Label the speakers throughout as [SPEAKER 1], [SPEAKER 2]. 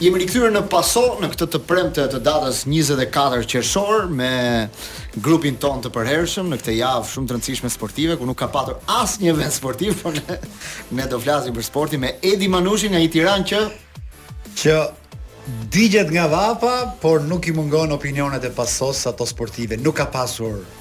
[SPEAKER 1] Jemi rikthyer në paso në këtë të premte të datës 24 qershor me grupin tonë të përhershëm në këtë javë shumë të rëndësishme sportive ku nuk ka patur asnjë event sportiv, por ne, ne do flasim për sportin me Edi Manushin nga Tiranë që
[SPEAKER 2] që digjet nga vapa, por nuk i mungojnë opinionet e pasos ato sportive. Nuk ka pasur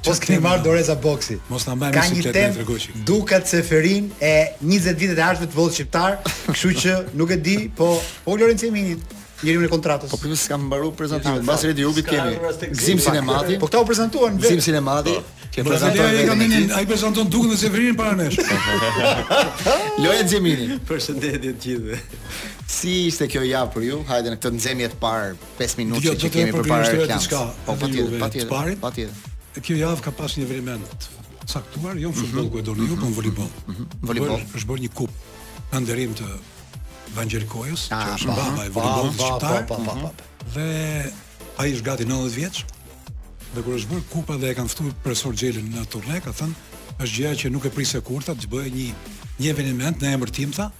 [SPEAKER 2] Po s'keni marrë dore za boksi.
[SPEAKER 3] Mos na bëjmë
[SPEAKER 2] si
[SPEAKER 3] të tregoj.
[SPEAKER 2] Duka Seferin e 20 vitet e ardhshme të vollit shqiptar, kështu që nuk e di, po po Lorenzo Emini njeriun e kontratës.
[SPEAKER 1] Po pse s'kam mbaruar prezantimin? Mbas Redi Jupit kemi Gzim Sinemati.
[SPEAKER 2] Po këta u prezantuan vetë.
[SPEAKER 1] Gzim Sinemati.
[SPEAKER 3] Po. Ke
[SPEAKER 1] prezantuar vetë.
[SPEAKER 3] Ai
[SPEAKER 1] kemi
[SPEAKER 3] ai prezanton Dukën dhe Seferinin para nesh.
[SPEAKER 1] Loja Xhemini.
[SPEAKER 4] Përshëndetje të gjithëve.
[SPEAKER 1] Si ishte kjo javë për ju? Hajde në këtë nxemje të parë 5
[SPEAKER 3] minuta
[SPEAKER 1] që kemi përpara reklamës.
[SPEAKER 3] Diçka,
[SPEAKER 1] po patjetër, patjetër, patjetër.
[SPEAKER 3] Kjo javë ka pas një eveniment caktuar, jo në mhm. futboll ku e doni ju, po në mhm.
[SPEAKER 1] volejboll.
[SPEAKER 3] Mhm. Volejboll është bërë një kupë në nderim të Vangjel Kojës,
[SPEAKER 1] ah,
[SPEAKER 3] që
[SPEAKER 1] është
[SPEAKER 3] babai i
[SPEAKER 2] volejbollit
[SPEAKER 3] shqiptar.
[SPEAKER 2] Pa, pa, pa, pa.
[SPEAKER 3] Dhe ai është gati 90 vjeç. Dhe kur është bërë kupa dhe e kanë ftuar profesor Gjelin në turne, ka thënë është gjëja që nuk e prisja kurrë të bëhej një një eveniment në emër tim tha,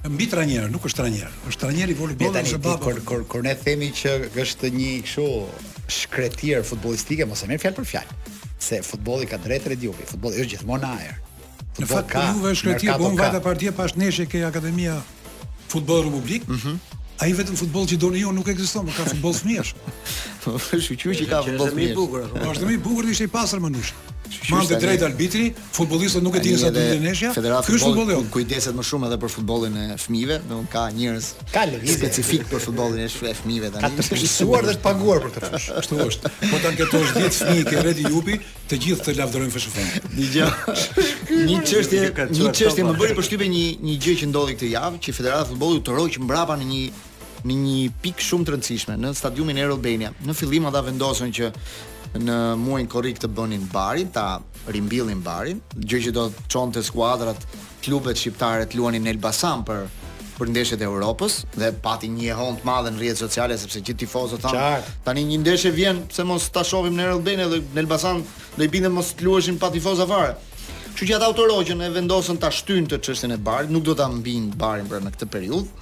[SPEAKER 3] Mbi trajner, nuk është trajner. Është trajner i volejbollit
[SPEAKER 2] ose
[SPEAKER 3] baba.
[SPEAKER 2] Kur kur kur ne themi që është një kështu shkretëtirë futbollistike, mos e merr fjalë për fjalë. Se futbolli ka drejtë Redi Jupi, futbolli është gjithmonë në ajër.
[SPEAKER 3] Në fakt për juve është shkretëtirë, po unë vajta pardje pashë ndeshje ke Akademia Futboll Republik. Mhm. Mm Ai vetëm futboll që doni ju nuk ekziston, por ka futboll fëmijësh.
[SPEAKER 1] Shyqyr që ka futboll fëmijësh.
[SPEAKER 4] Është më i bukur,
[SPEAKER 3] është më i bukur, ishte i pastër Manush.
[SPEAKER 1] Mban
[SPEAKER 3] drejt arbitri, futbollistët nuk e dinë sa doli ndeshja.
[SPEAKER 1] Federata e
[SPEAKER 3] futbollit
[SPEAKER 1] kujdeset më shumë edhe për futbollin e fëmijëve, do të ka njerëz
[SPEAKER 2] ka lëvizje
[SPEAKER 1] specifik për futbollin e fëmijëve tani.
[SPEAKER 2] Ka të fshësuar dhe të paguar për këtë fushë.
[SPEAKER 3] Kështu është. Po të anketosh 10 fëmijë ke Redi Jupi, të gjithë të lavdërojnë FSHF-në.
[SPEAKER 1] Dëgjo. Një çështje, një çështje më bëri përshtypje një një gjë që ndodhi këtë javë, që Federata e futbollit u tërhoq mbrapa në një në një pikë shumë të rëndësishme në stadiumin Air Albania. Në fillim ata vendosën që në muajin korrik të bënin barin, ta rimbillin barin, gjë që do të çonte skuadrat, klubet shqiptare të luanin në Elbasan për për ndeshjet e Europës dhe pati një jehonë të madhe në rrjetet sociale sepse gjithë tifozët thanë tani një ndeshje vjen pse mos ta shohim në Air Albania dhe në Elbasan do i binte mos të luheshin pa tifoza fare. Kështu që ata u tërhoqën e vendosën ta shtyjnë çështjen e barit, nuk do ta mbjellin barin për në këtë periudhë.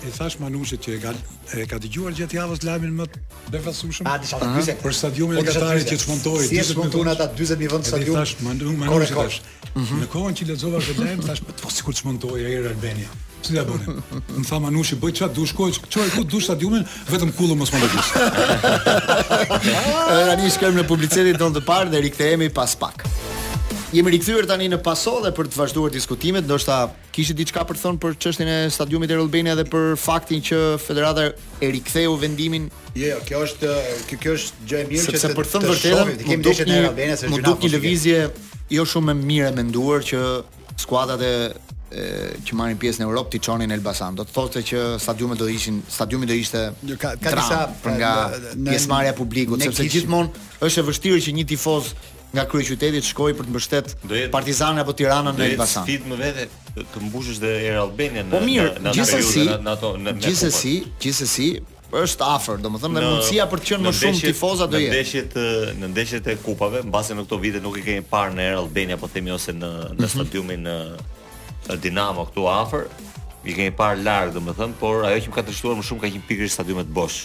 [SPEAKER 3] I thash Manushit që e ka e ka dëgjuar gjatë javës lajmin më befasueshëm.
[SPEAKER 2] A di se ç'është
[SPEAKER 3] për stadiumin e
[SPEAKER 2] po,
[SPEAKER 3] Katarit që çmontohej.
[SPEAKER 2] Si e çmontuan ata 40 mijë vend
[SPEAKER 3] stadium? I thash Manushit thash. Mhm. Në kohën që lexova këtë lajm thash po, po sikur çmontohej Air Albania. Si ta bëni? Më tha Manushi, bëj çfarë dush çoje, çoje ku dush stadiumin, vetëm kullën mos më lëviz.
[SPEAKER 1] Edhe tani shkojmë në publicitetin tonë të parë dhe rikthehemi pas pak. Jemi rikthyer tani në paso dhe për të vazhduar diskutimet, ndoshta Kishit diçka për të thënë për çështjen e stadiumit Air Albania dhe për faktin që federata e riktheu vendimin?
[SPEAKER 2] Jo, jo, kjo është kjo kjo është gjë e mirë që
[SPEAKER 1] për të thënë
[SPEAKER 2] të
[SPEAKER 1] vërtetën,
[SPEAKER 2] të kemi ndeshjen në
[SPEAKER 1] Air
[SPEAKER 2] Albania se
[SPEAKER 1] është një lëvizje jo shumë e mirë menduar që skuadrat e që marrin pjesë në Europë t'i çonin në Elbasan. Do të thotë që stadiumet do ishin, stadiumi do ishte
[SPEAKER 2] ka, ka disa
[SPEAKER 1] për nga pjesëmarrja e publikut, sepse gjithmonë është e vështirë që një tifoz nga kryeqyteti të shkojë për të mbështet Partizanin apo Tiranën në Elbasan.
[SPEAKER 5] Do të më vetë të mbushësh dhe Air Albania në
[SPEAKER 1] po mirë,
[SPEAKER 5] në ato
[SPEAKER 1] gjithsesi,
[SPEAKER 5] në ato në
[SPEAKER 1] gjithsesi, gjithsesi është afër, domethënë dhe mundësia për të qenë më shumë tifoza do jetë.
[SPEAKER 5] Në ndeshjet në ndeshjet e kupave, mbase në këto vite nuk i kemi parë në Air Albania, po themi ose në në mhm. stadiumin e Dinamos këtu afër, i kemi parë larg domethënë, por ajo që më ka trishtuar më shumë ka qenë pikërisht stadiumet bosh.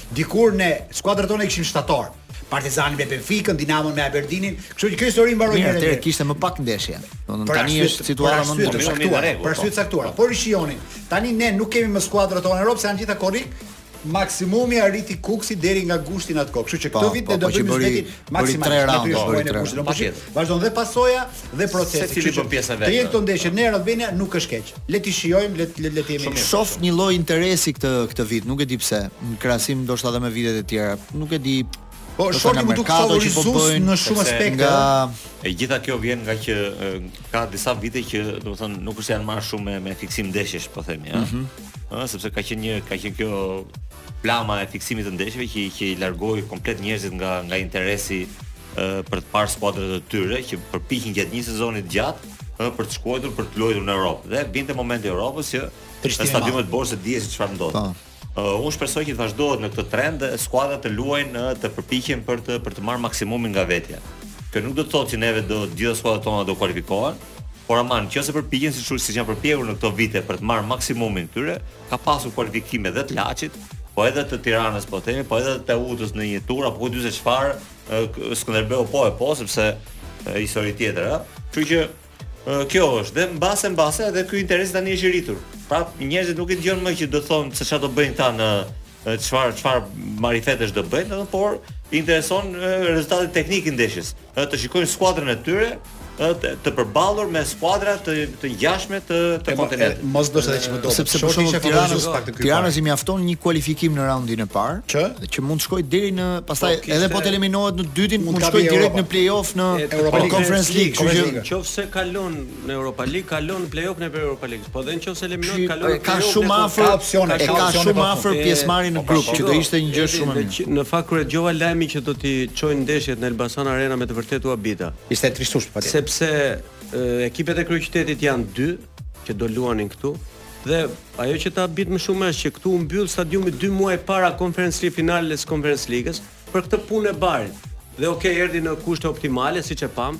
[SPEAKER 2] Dikur ne skuadrat tona i kishim shtator. Partizani me Benfikën, Dinamon me Aberdinin, kështu që kjo histori mbaroi
[SPEAKER 1] njëherë.
[SPEAKER 2] Mirë,
[SPEAKER 1] atëherë kishte më pak ndeshje. Domethënë
[SPEAKER 2] pra
[SPEAKER 1] tani është situata më
[SPEAKER 2] ndryshe. Për
[SPEAKER 1] arsye
[SPEAKER 2] të
[SPEAKER 5] caktuara,
[SPEAKER 2] për arsye të caktuara. Por i shijonim. Tani ne nuk kemi më skuadrat tona në Europë, janë gjitha korrik. Maksimumi arriti Kukësi deri nga gushti në atë kohë. Kështu që këtë
[SPEAKER 1] po, vit
[SPEAKER 2] ne po, do
[SPEAKER 1] po, të
[SPEAKER 2] bëjmë
[SPEAKER 1] zgjedhje
[SPEAKER 2] maksimale.
[SPEAKER 1] Tre raunde, tre
[SPEAKER 5] raunde.
[SPEAKER 2] Vazhdon dhe pasoja dhe procesi.
[SPEAKER 5] Secili bën pjesën e vet.
[SPEAKER 2] Të
[SPEAKER 5] jetë
[SPEAKER 2] këto ndeshje në Air Albania nuk është keq. Le t'i shijojmë, le le, le të jemi.
[SPEAKER 1] Shof një lloj interesi këtë këtë vit, nuk e di pse, në krahasim ndoshta edhe me vitet e tjera. Nuk e di
[SPEAKER 2] Po shorti më duk
[SPEAKER 1] po
[SPEAKER 2] favorizues në shumë aspekte.
[SPEAKER 1] Nga
[SPEAKER 5] e gjitha kjo vjen nga që ka disa vite që, domethënë, nuk është janë marrë shumë me, me fiksim ndeshjesh, po themi, ëh.
[SPEAKER 1] Mm -hmm.
[SPEAKER 5] Ëh, sepse ka qenë një ka qenë kjo Plama e fiksimit të ndeshjeve që që i largoi komplet njerëzit nga nga interesi ë për të parë skuadrat e tyre që përpiqen gjatë një sezoni të gjatë ë për të shkuar për të luajtur në Europë. Dhe vinte momenti i Europës që në stadiumet bosh se dihet se çfarë ndodh.
[SPEAKER 1] Po.
[SPEAKER 5] Uh, unë shpresoj që të vazhdohet në këtë trend dhe skuadrat të luajnë të përpiqen për të për të marrë maksimumin nga vetja. Kjo nuk do të thotë që neve do të gjitha skuadrat tona do kualifikohen, por ama, nëse përpiqen siç siç janë përpjekur në këto vite për të marrë maksimumin e tyre, Ka pasur kualifikime dhe të Laçit, po edhe të Tiranës po themi, po edhe të Teutës në një tur apo ku di se çfarë, Skënderbeu po e po sepse histori tjetër, ëh. Kështu që kjo është dhe mbase mbase edhe ky interes tani është i rritur. Pra njerëzit nuk e dëgjojnë më që do të thonë se çfarë do bëjnë këta në çfarë çfarë marifetesh do bëjnë, edhe por i intereson rezultati teknik i ndeshjes. Edhe të shikojnë skuadrën e tyre, të, të përballur me skuadra të të ngjashme të të kontinentit.
[SPEAKER 2] Mos do të thotë
[SPEAKER 1] sepse për shkak të Tiranës pak të ky. Tiranës i mjafton një kualifikim në raundin e parë,
[SPEAKER 2] që
[SPEAKER 1] që mund të shkojë deri në pastaj
[SPEAKER 4] po,
[SPEAKER 1] edhe po të eliminohet në të dytin,
[SPEAKER 2] mund
[SPEAKER 1] të shkojë direkt në play-off në Conference League, kështu që
[SPEAKER 4] nëse kalon në Europa League kalon në play-off në Europa League. Po dhe nëse eliminohet kalon në play-off.
[SPEAKER 1] Ka
[SPEAKER 4] shumë
[SPEAKER 1] afër
[SPEAKER 2] opsione, ka,
[SPEAKER 1] ka shumë afër pjesëmarrje në
[SPEAKER 4] po,
[SPEAKER 1] grup që do ishte një gjë shumë e mirë.
[SPEAKER 4] Në fakt kur e dëgjova lajmin që do t'i çojnë ndeshjet në Elbasan Arena me të vërtetë u habita.
[SPEAKER 2] Ishte trishtuese po
[SPEAKER 4] sepse ekipet e kryeqytetit janë dy që do luanin këtu. Dhe ajo që të habit më shumë është që këtu u mbyll stadiumi 2 muaj para Conference League finales Conference Ligës për këtë punën e barit. Dhe okay, erdhi në kushte optimale siç e
[SPEAKER 3] pamë,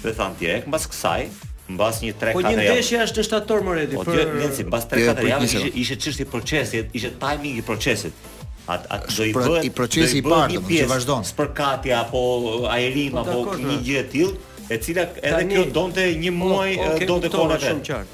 [SPEAKER 3] Dhe
[SPEAKER 5] thanë direkt mbas kësaj, mbas një 3-4 javë.
[SPEAKER 4] Po një ndeshje është në shtator me radhë
[SPEAKER 5] po,
[SPEAKER 4] për
[SPEAKER 5] po nejse, mbas 3-4 javë ishte ishte çështje procesi, ishte timing i procesit. At at do i bëhet
[SPEAKER 1] i procesi i parë, që vazhdon.
[SPEAKER 5] Spërkatje apo ajrim
[SPEAKER 4] po,
[SPEAKER 5] apo një gjë e tillë, e cila edhe kjo donte një muaj donte kohë
[SPEAKER 4] shumë qartë.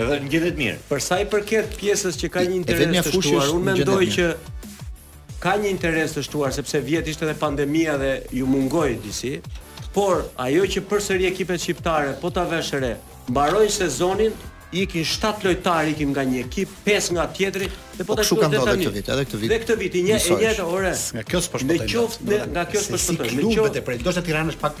[SPEAKER 5] Edhe ngjelet mirë.
[SPEAKER 4] Për sa i përket pjesës që ka një interes të shtuar, unë mendoj që ka një interes të shtuar sepse vjet ishte edhe pandemia dhe ju mungoi disi, por ajo që përsëri ekipet shqiptare po ta vesh re, mbarojnë sezonin, ikin 7 lojtarë ikin nga një ekip, 5 nga tjetri dhe po,
[SPEAKER 1] po
[SPEAKER 4] ta shkruaj
[SPEAKER 1] deri
[SPEAKER 4] tani.
[SPEAKER 1] Këtë vit, edhe këtë vit.
[SPEAKER 4] Dhe këtë vit e një e
[SPEAKER 1] njëjta
[SPEAKER 4] ore.
[SPEAKER 2] Nga kjo s'po
[SPEAKER 4] shpëtojnë.
[SPEAKER 2] Në
[SPEAKER 4] qoftë nga kjo s'po
[SPEAKER 2] shpëtojnë.
[SPEAKER 4] Në qoftë
[SPEAKER 2] e prej, ndoshta Tirana është pak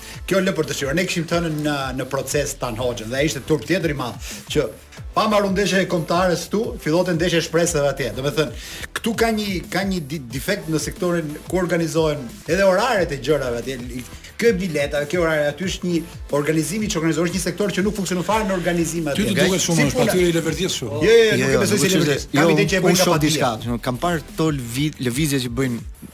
[SPEAKER 4] Kjo
[SPEAKER 2] lë për të dëshiruar. Ne kishim thënë në në proces Tan Hoxhën dhe ai ishte turp tjetër i madh që pa mbaruar ndeshja e kombëtares këtu, fillonte ndeshja e shpresave atje. Do të thënë, këtu ka një ka një defekt në sektorin ku organizohen edhe oraret e gjërave atje. Kjo e bileta, kjo orare aty është një organizimi që organizon është një sektor që nuk funksionon fare në organizim aty.
[SPEAKER 3] Ty të duket shumë është aty i leverdis kështu.
[SPEAKER 2] Jo, jo, jo,
[SPEAKER 1] jo
[SPEAKER 2] nuk e
[SPEAKER 1] jo, jo,
[SPEAKER 2] besoj
[SPEAKER 4] se
[SPEAKER 1] leverdis. Kam
[SPEAKER 2] jo,
[SPEAKER 3] idenë që
[SPEAKER 2] e
[SPEAKER 3] bëjnë
[SPEAKER 1] kapati. Kam parë
[SPEAKER 2] ato
[SPEAKER 3] lëvizje që
[SPEAKER 2] bëjnë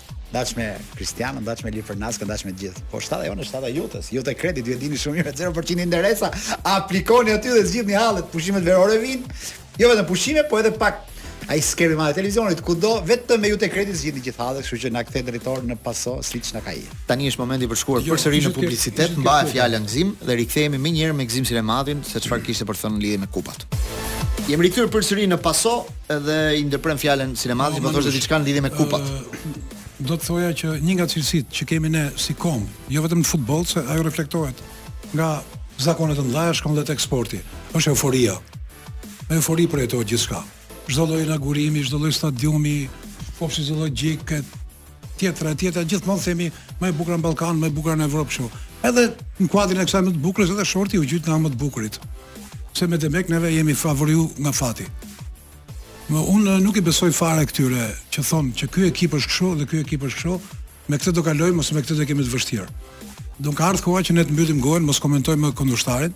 [SPEAKER 2] Ndaç me
[SPEAKER 1] Kristiano,
[SPEAKER 4] ndaç me Lifërnaskën,
[SPEAKER 2] ndaç me gjithë. Po shtata jonë është shtata jutës. Iute Kredit ju e dini shumë mirë 0% interesa. Aplikoni aty dhe zgjidhni hallet, pushimet verore vijnë. Jo vetëm pushime, po edhe pak ai skemi madhe televizionit kudo vetëm me Iute Kredit zgjidhni gjithë hallet, kështu që na kthe drejtor në Paso siç na ka i.
[SPEAKER 1] Tani është momenti për të shkuar
[SPEAKER 3] jo,
[SPEAKER 1] përsëri në publicitet,
[SPEAKER 3] mbaje
[SPEAKER 1] fjalën Gzim dhe rikthehemi menjëherë me Gzim Silemadin se çfarë kishte për të thënë në lidhje me kupat. Jemi rikthyer përsëri në Paso dhe i ndërpremë fjalën Sinemati, po, po thoshte diçka në lidhje me kupat.
[SPEAKER 3] Do të thoja që një nga cilësitë që kemi ne si komb, jo vetëm në futboll, se ajo reflektohet nga zakonet e mëdha, shkon dhe tek sporti, është euforia. Me eufori përjetohet gjithçka. Çdo lloj inaugurimi, çdo lloj stadiumi, kopshi zoologjik, tjetra e tjetra gjithmonë themi më e bukura në Ballkan, më e bukura në Evropë kështu. Edhe në kuadrin e kësaj më të bukurës edhe shorti u gjet nga më të bukurit. Se me demek neve jemi favorizuar nga fati. Më unë nuk i besoj fare këtyre që thonë që ky ekip është kështu dhe ky ekip është kështu, me këtë do kalojmë ose me këtë do kemi të vështirë. Po ka ardhur koha që ne të mbyllim gojën, mos komentojmë më kundërshtarin.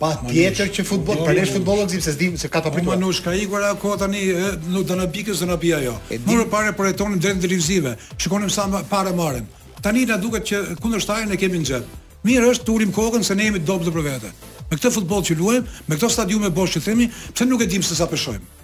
[SPEAKER 3] Patjetër që futboll,
[SPEAKER 2] për ne
[SPEAKER 3] futbollok
[SPEAKER 4] zim
[SPEAKER 3] se
[SPEAKER 4] s'dim
[SPEAKER 3] se ka
[SPEAKER 4] të pritur.
[SPEAKER 2] Po
[SPEAKER 3] nuk ka ikur ajo kohë tani, nuk do na bikë se na bie ajo. Më parë pretendonim të drejta televizive, shikonim sa pare marrim. Tani na duket që kundërshtarin e kemi në xhep. Mirë është të ulim kokën se ne jemi dobët për vete. Me këtë futboll që luajmë, me këto stadiume bosh që themi, pse nuk e dimë se sa peshojmë.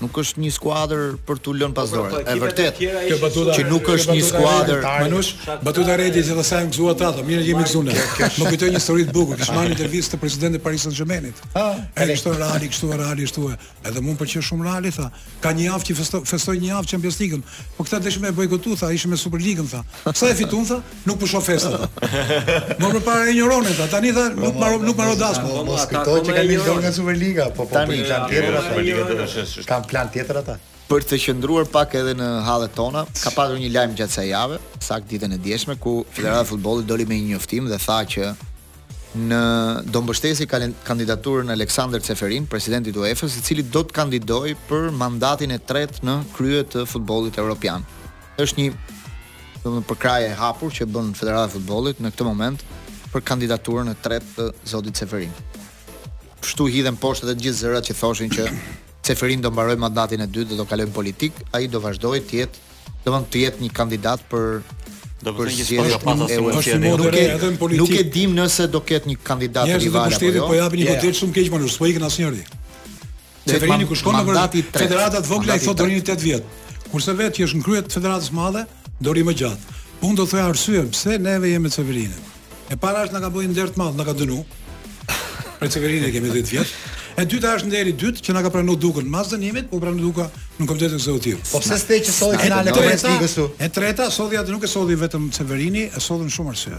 [SPEAKER 1] Nuk është një skuadër për t'u lënë pas,
[SPEAKER 4] po,
[SPEAKER 1] dore. Po, e vërtetë.
[SPEAKER 3] Kjo batuta
[SPEAKER 1] që nuk është një skuadër.
[SPEAKER 3] Manush, batuta redi që do sa janë gëzuar ata. Mirë jemi gëzuar. Më kujtoi një histori të bukur. Kishin marrë intervistë te presidenti i Paris Saint-Germainit.
[SPEAKER 2] Ah,
[SPEAKER 3] ai kështu Reali, kështu Reali ashtu. Edhe mua pëlqen shumë Reali tha. Ka një javë që feston një javë Champions League-n. Po këtë deshën me e bojkotu tha, ishim me Superligën tha. Sa e fituan tha? Nuk pushon festa. Më përpara injoronin ata. Tani tha nuk po marr, po, nuk marr, po, dasmë.
[SPEAKER 2] Po mos kujto që kanë hequr
[SPEAKER 4] dorë
[SPEAKER 2] nga Superliga, po po
[SPEAKER 1] tani kanë
[SPEAKER 2] tjetër ata. Kanë plan tjetër ata.
[SPEAKER 1] Për të qëndruar pak edhe në hallet tona, ka patur një lajm gjatë kësaj jave, saktë ditën e djeshme ku Federata e Futbollit doli me një njoftim dhe tha që do mbështesi kandidaturën e Aleksandër Ceferin, presidentit të UEFA-s, i cili do të kandidojë për mandatin e tretë në krye të futbollit europian. Është një domethënë përkrahje e hapur që bën Federata e Futbollit në këtë moment për kandidaturën e tretë të zotit Ceferin. Kështu hidhen poshtë edhe të gjithë zërat që thoshin që Ceferin do mbarojë mandatin e dytë dhe do kalojë në politikë, ai do vazhdojë të jetë, domethënë të jetë një kandidat për
[SPEAKER 5] Do të thënë që
[SPEAKER 1] ka
[SPEAKER 5] pasur
[SPEAKER 1] si
[SPEAKER 3] mund të jetë
[SPEAKER 1] nuk e
[SPEAKER 3] edhe në politikë.
[SPEAKER 1] Nuk e dim nëse do ketë një kandidat rival apo jo.
[SPEAKER 3] Po japin një yeah. shumë keq Manush, s'po ikën asnjëri. Ceferini ku shkon në
[SPEAKER 1] federata
[SPEAKER 3] të vogla i thotë do rrini 8 vjet. Kurse vetë që është në krye të federatës madhe, do rri më gjatë. Po unë do të thoja arsyen pse neve jemi me Ceferinin. E para është na ka bënë nder të madh, na ka dënu. Me Ceferinin kemi 10 vjet. E dyta është nderi i dytë që na ka pranuar Dukën mas dënimit, u pranua Duka në komitetin ekzekutiv.
[SPEAKER 2] Po pse s'the që solli finalen
[SPEAKER 3] e
[SPEAKER 2] Ligës këtu?
[SPEAKER 3] E treta, solli atë nuk e solli vetëm Ceferini, e sollën shumë arsye.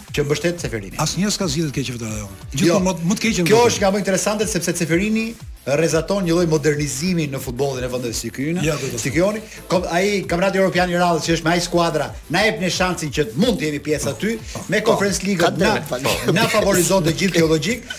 [SPEAKER 2] që
[SPEAKER 5] mbështet
[SPEAKER 2] Ceferinin.
[SPEAKER 5] Asnjëherë s'ka
[SPEAKER 3] zgjedhje të
[SPEAKER 2] keqe federata
[SPEAKER 3] jonë. Gjithmonë
[SPEAKER 2] jo,
[SPEAKER 3] më të keqen.
[SPEAKER 2] Kjo është nga më interesante sepse Ceferini rrezaton një lloj modernizimi në futbollin e vendeve si ky
[SPEAKER 3] yni. Ja,
[SPEAKER 2] si ky joni, kom, ai kampionati europian i radhës që është me aq skuadra, na jep ne shansin që të mund të jemi pjesë aty me po, Conference League na na favorizon të gjithë teologjik.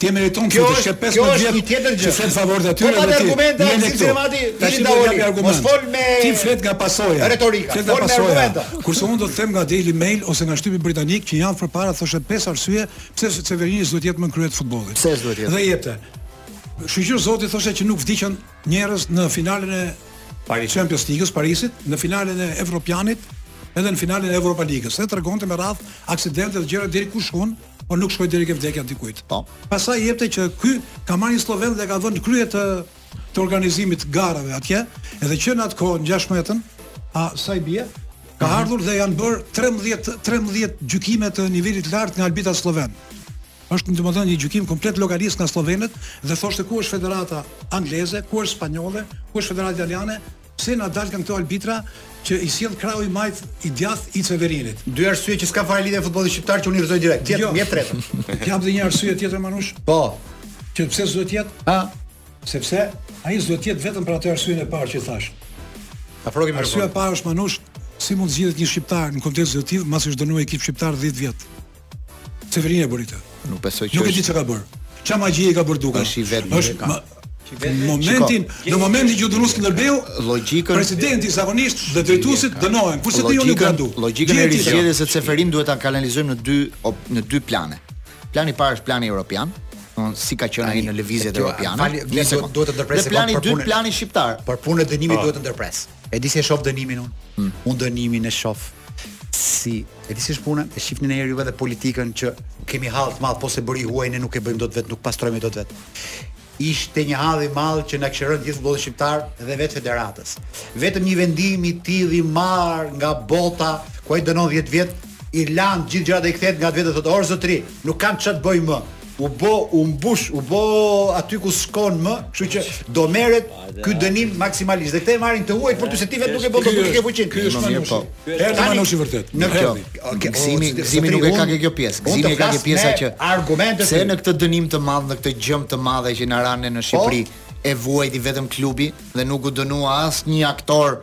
[SPEAKER 3] Ti meriton
[SPEAKER 2] kjo është
[SPEAKER 3] shkep 15 vjet.
[SPEAKER 2] Kjo është një tjetër gjë.
[SPEAKER 3] Flet favor të atyre. Po pa
[SPEAKER 2] argumente
[SPEAKER 3] ai
[SPEAKER 2] si Zermati, ti
[SPEAKER 3] i ndavoli.
[SPEAKER 2] Mos fol me
[SPEAKER 3] Ti flet nga pasoja.
[SPEAKER 2] Retorika.
[SPEAKER 3] Flet nga pasoja. Kurse unë do të them nga Daily Mail ose nga shtypi britanik një javë përpara thoshte pesë arsye pse Ceferini s'do të jetë në krye të futbollit.
[SPEAKER 1] Pse s'do të jetë?
[SPEAKER 3] Dhe jepte. Shyqyr Zotit thoshte që nuk vdiqën njerëz në finalen e
[SPEAKER 5] Paris
[SPEAKER 3] Champions League-s, Parisit, në finalen e Evropianit, edhe në finalen e Europa Ligës. Ai tregonte me radhë aksidente dhe gjëra deri ku shkon, por nuk shkoi deri ke vdekja dikujt.
[SPEAKER 1] Po.
[SPEAKER 3] Pastaj jepte që ky ka marrë një sloven dhe ka vënë në krye të të organizimit të garave atje, edhe që në atë kohë në 16-ën, a sa i bie, ka mhm. ardhur dhe janë bërë 13 13 gjykime të nivelit të lartë nga arbitra sloven. Është domethënë një gjykim komplet lokalist nga slovenët dhe thoshte ku është federata angleze, ku është spanjolle, ku është federata italiane, Pse na dalën këto arbitra që i sjell krahu i majt i djathtë i Ceferinit.
[SPEAKER 2] Dy arsye që s'ka fare lidhje me futbollin shqiptar që unë i rrëzoj direkt. Tjetër,
[SPEAKER 3] jo.
[SPEAKER 2] Më tjetër.
[SPEAKER 3] Të jap dhe një arsye tjetër Manush?
[SPEAKER 2] Po.
[SPEAKER 3] Që pse s'do të jetë?
[SPEAKER 2] Ha.
[SPEAKER 3] Sepse ai s'do të jetë vetëm për atë arsyen e parë që thash.
[SPEAKER 2] Afrokim me
[SPEAKER 3] Arsyeja e parë është Manush, si mund të zgjidhet një shqiptar në kontekst të tillë, pasi është dënuar ekip shqiptar 10 vjet. Ceferini e bëri këtë.
[SPEAKER 1] Nuk besoj që
[SPEAKER 3] Nuk e di çka ka bër. Çfarë magjie ka bër Duka?
[SPEAKER 1] Është i vetmi.
[SPEAKER 3] Është
[SPEAKER 1] ka.
[SPEAKER 3] Në momentin, në momentin që dënon Skënderbeu,
[SPEAKER 1] logjikën
[SPEAKER 3] presidenti zakonisht dhe drejtuesit dënohen. Kurse ti jo nuk grandu.
[SPEAKER 1] Logjikën e rizgjedhjes së Ceferin duhet ta kanalizojmë në dy në dy plane. Plani i parë është plani europian, domthon si ka qenë ai në lëvizjet europiane.
[SPEAKER 2] Fali, duhet të ndërpresë
[SPEAKER 1] për punë. Plani i dytë, plani shqiptar.
[SPEAKER 2] Për punë
[SPEAKER 5] dënimi
[SPEAKER 2] duhet të ndërpresë. E di si e shof dënimin unë.
[SPEAKER 1] Mm.
[SPEAKER 2] Unë dënimin e shof si e di si është puna, e shihni ne edhe politikën që kemi hall të madh, po s'e bëri i huaji ne nuk e bëjmë dot vet, nuk pastrojmë dot vet. Ishte një hall i madh që na kish rënë gjithë futbollit shqiptar dhe vetë federatës. Vetëm një vendim i tillë i marr nga bota ku ai dënon 10 vjet i lan gjithë gjërat e kthehet nga vetë thotë or zotri, nuk kam ça t'bëj më. u bë u mbush u bë aty ku s'shkon më kështu që do merret ky dënim maksimalisht dhe këtë e marrin të huaj për ty se ti vetë nuk e bën dot s'ke fuqin
[SPEAKER 3] ky është manushi
[SPEAKER 1] po.
[SPEAKER 3] herë
[SPEAKER 2] tani
[SPEAKER 3] manushi vërtet
[SPEAKER 2] në kjo
[SPEAKER 1] gëzimi gëzimi nuk e ka kjo pjesë gëzimi ka
[SPEAKER 2] kjo
[SPEAKER 1] pjesa që argumenton
[SPEAKER 2] se
[SPEAKER 1] në këtë dënim të madh në këtë gjëm të madhe që na ra ne në po. Shqipëri e vuajti vetëm klubi dhe nuk u dënua asnjë aktor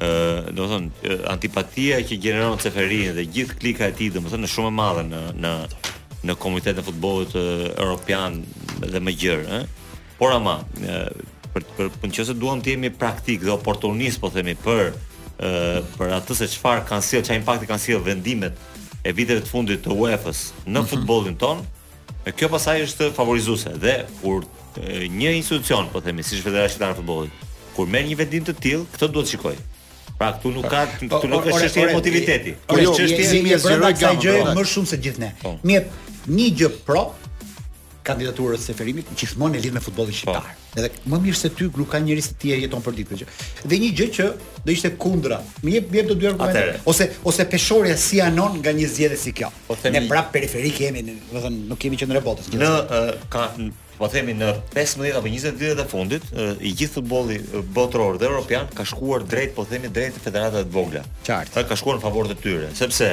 [SPEAKER 5] ë domethënë antipatia që gjeneron Ceferin dhe gjithë klika e tij domethënë është shumë e madhe në në në komunitetin e futbollit europian dhe më gjerë ë por ama e, për për, për nëse duam të jemi praktik dhe oportunist po themi për ë për atë se çfarë kanë sjell çfarë impakti kanë sjell vendimet e viteve të fundit të UEFA-s në mhm. futbollin ton Kjo pastaj është favorizuese dhe kur një institucion, po themi, siç është Federata Shqiptare e Futbollit, kur merr një vendim të tillë, këtë duhet të shikojë. Pra këtu nuk ka po, këtu nuk është çështje emotiviteti.
[SPEAKER 1] Po
[SPEAKER 2] është
[SPEAKER 1] jo,
[SPEAKER 2] çështje
[SPEAKER 1] si
[SPEAKER 2] më
[SPEAKER 1] zgjeroj
[SPEAKER 2] kësaj gjëje më shumë se gjithë ne.
[SPEAKER 5] Po.
[SPEAKER 2] Mirë, një gjë pro kandidaturës së Ceferinit gjithmonë e lidhur me futbollin po. shqiptar. Edhe më mirë se ty nuk ka njeri se ti e jeton përditë. Dhe një gjë që do ishte kundra. Më jep më jep të dy argumente ose ose peshorja si anon nga një zgjedhje si kjo.
[SPEAKER 5] Po themi,
[SPEAKER 2] ne prap periferik jemi, domethënë nuk jemi qendër e botës.
[SPEAKER 5] Në uh, ka po themi në 15 apo 20 vitet e fundit, uh, i gjithë futbolli botëror dhe europian ka shkuar drejt, po themi drejt federatave të vogla.
[SPEAKER 2] Qartë.
[SPEAKER 5] Ka shkuar në favor të tyre, sepse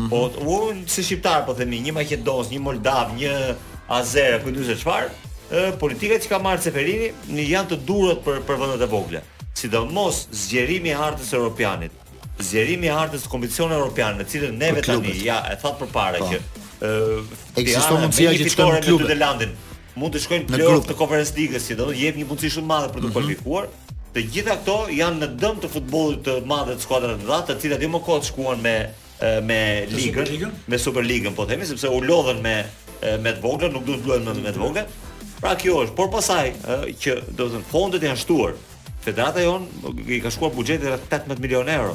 [SPEAKER 3] Mhm.
[SPEAKER 5] Po unë si shqiptar po themi një maqedonas, një moldav, një azer, ku diu se çfarë, politikat që ka marrë Ceferini janë të duhurat për për vendet e vogla. Sidomos zgjerimi i hartës së europianit, zgjerimi i hartës së kompeticioneve europiane, në të cilën ne
[SPEAKER 1] vetë
[SPEAKER 5] tani e thatë përpara po. që ë
[SPEAKER 1] ekziston mundësia që të shkojmë në klub
[SPEAKER 5] të Landin. Mund të shkojmë
[SPEAKER 1] në grup
[SPEAKER 5] të Conference League-s, të jep një mundësi shumë madhe për të mhm. kualifikuar. Mm -hmm. Të gjitha këto janë në dëm të futbollit të madh, të skuadrave të mëdha, të cilat jo më kot shkuan me me ligën, me Superligën po themi sepse u lodhën me me të voglat, nuk duan të luajnë më me të voglat. Pra kjo është, por pastaj që domethënë fondet janë shtuar. Federata jonë i ka shkuar buxheti rreth 18 milionë euro.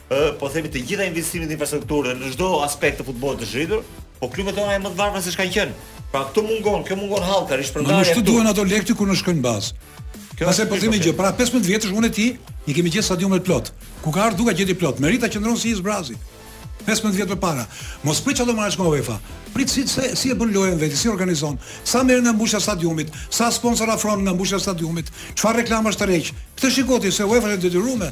[SPEAKER 5] ë po themi të gjitha investimet në infrastrukturë në çdo aspekt të futbollit është rritur, po klubet tona janë më të varfra se ç'kanë qenë. Pra këtu mungon, kjo mungon hallka,
[SPEAKER 3] rishpërndarja. Nuk
[SPEAKER 5] të
[SPEAKER 3] duhen ato lekë kur nuk shkojnë në bazë.
[SPEAKER 5] Kjo është
[SPEAKER 3] po themi gjë, para 15 vjetësh unë e ti, i kemi gjetë stadiumet plot. Kur ka ardhur Duka i gjeti plot. Merita qëndron si i zbrazi. 15 vjet përpara. Mos prit ç'do marrësh nga UEFA. Prit si se si e bën lojën vetë, si organizon. Sa merr nga mbushja e stadiumit, sa sponsor afron nga mbushja e stadiumit, çfarë reklamash tërheq. Këtë shiko ti se UEFA është e
[SPEAKER 1] detyruar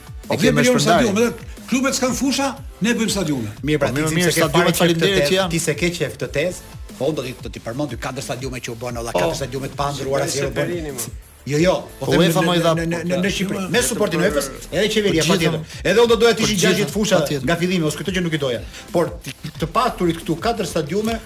[SPEAKER 3] Po kemi me stadium, edhe klubet s'kan fusha, ne bëjmë stadiume.
[SPEAKER 2] Mirë, pra
[SPEAKER 1] po,
[SPEAKER 2] ti se ke parë
[SPEAKER 1] faleminderit që janë.
[SPEAKER 2] Ti se ke qejf këtë tezë, po do të t'i përmend dy katër stadiume që u bënë, edhe po. katër stadiume të paëndërruara si u
[SPEAKER 4] bënë.
[SPEAKER 2] Jo, jo, po,
[SPEAKER 1] po UEFA m'i dha
[SPEAKER 2] në në Shqipëri. Me suportin e UEFA-s, edhe qeveria patjetër. Edhe unë do doja të ishin 60 fusha nga fillimi, ose këto që nuk i doja. Por të paturit këtu katër stadiume,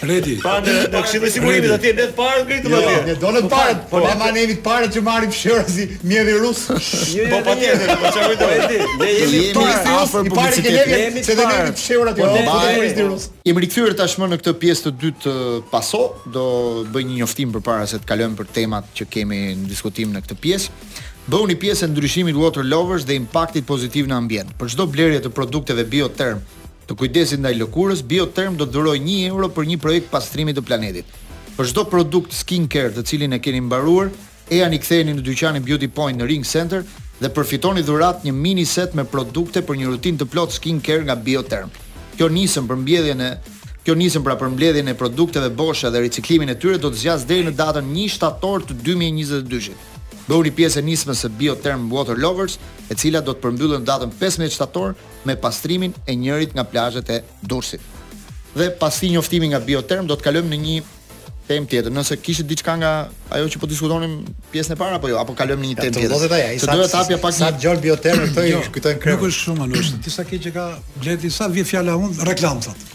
[SPEAKER 3] Redi.
[SPEAKER 5] Pa në në këshillin e sigurimit atje ne të parët ngritëm
[SPEAKER 2] jo,
[SPEAKER 5] atje.
[SPEAKER 2] Ne do në të parët, po ne jemi të parët që marrim fshirë si mjedhi rus.
[SPEAKER 5] Jo, jo, po pa tjetër, po çfarë kujto?
[SPEAKER 4] Redi, ne jemi
[SPEAKER 1] të
[SPEAKER 4] parët
[SPEAKER 1] afër publicitetit.
[SPEAKER 2] Ne
[SPEAKER 4] jemi
[SPEAKER 2] se ne
[SPEAKER 4] nemi
[SPEAKER 2] të fshirë atje.
[SPEAKER 4] Po ne po
[SPEAKER 2] mjedhi rus.
[SPEAKER 1] Jemi rikthyer tashmë në këtë pjesë të dytë të Passo, do bëj një njoftim përpara se të kalojmë për temat që kemi në diskutim në këtë pjesë. Bëhuni pjesë e ndryshimit Water Lovers dhe impaktit pozitiv në ambient. Për çdo blerje të produkteve Bioterm Të kujdesit ndaj lëkurës, Bioterm do të dhurojë një euro për një projekt pastrimi të planetit. Për çdo produkt skincare të cilin e keni mbaruar, ejani ktheheni në dyqanin Beauty Point në Ring Center dhe përfitoni dhuratë një mini set me produkte për një rutinë të plotë skincare nga Bioterm. Kjo nismë për mbledhjen e Kjo nismë pra për mbledhjen e produkteve boshe dhe riciklimin e tyre do të zgjasë deri në datën një shtator të dy mijë e njëzet e dyshit. Bëhuni pjesë e nismës së Bioterm Water Lovers, e cila do të përmbyllet në datën pesëmbëdhjetë shtator me pastrimin e njërit nga plazhet e Durrësit. Dhe pas këtij njoftimi nga Bioterm do të kalojmë në një temë tjetër. Nëse kishit diçka nga ajo që po diskutonim pjesën e parë apo jo, apo kalojmë në një temë tjetër. Të doja të hapja pak
[SPEAKER 2] sa gjol Bioterm këto i
[SPEAKER 3] jo,
[SPEAKER 2] kujtojnë krem.
[SPEAKER 3] Nuk është shumë anë, është disa keq që ka Bledi, sa vjen fjala unë reklamë thotë.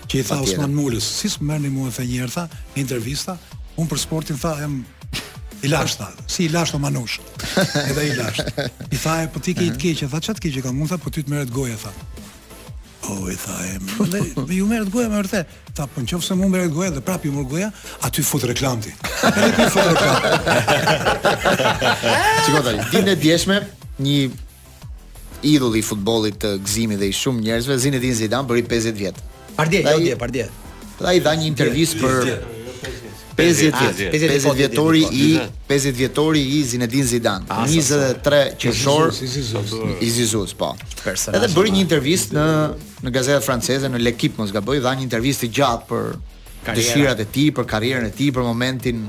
[SPEAKER 3] Që i tha Osman Mulës, si s'më merrni mua dhe një herë, tha, në intervista, unë për sportin tha, jam i lash tha, si i lash o manush, edhe i lash. I tha, e, po ti ke një të keqe, tha, ç'të keqe kam, unë tha, po ty të merret goja, tha. Po, i tha, e, më dhe, dhe iu merret goja, me vërte. Tha, po në qofë se mu merret goja, dhe prap iu merr goja, aty fut reklamë ti. Edhe ti fut reklamë
[SPEAKER 1] ti. Qikotari, ditën e djeshme, një Idhull i futbollit të Gëzimit dhe i shumë njerëzve, Zinedine Zidane bëri 50 vjeç.
[SPEAKER 2] Pardje, jo dje, pardje.
[SPEAKER 1] Dhe ai dha një intervistë për 50 vjet,
[SPEAKER 2] 50
[SPEAKER 1] vjetori i 50 vjetori i Zinedine Zidane, 23 qershor i Zizuz, po. Edhe bëri një intervistë në në gazetën franceze në L'Equipe, mos gaboj, dha një intervistë të gjatë për dëshirat e tij, për karrierën e tij, për momentin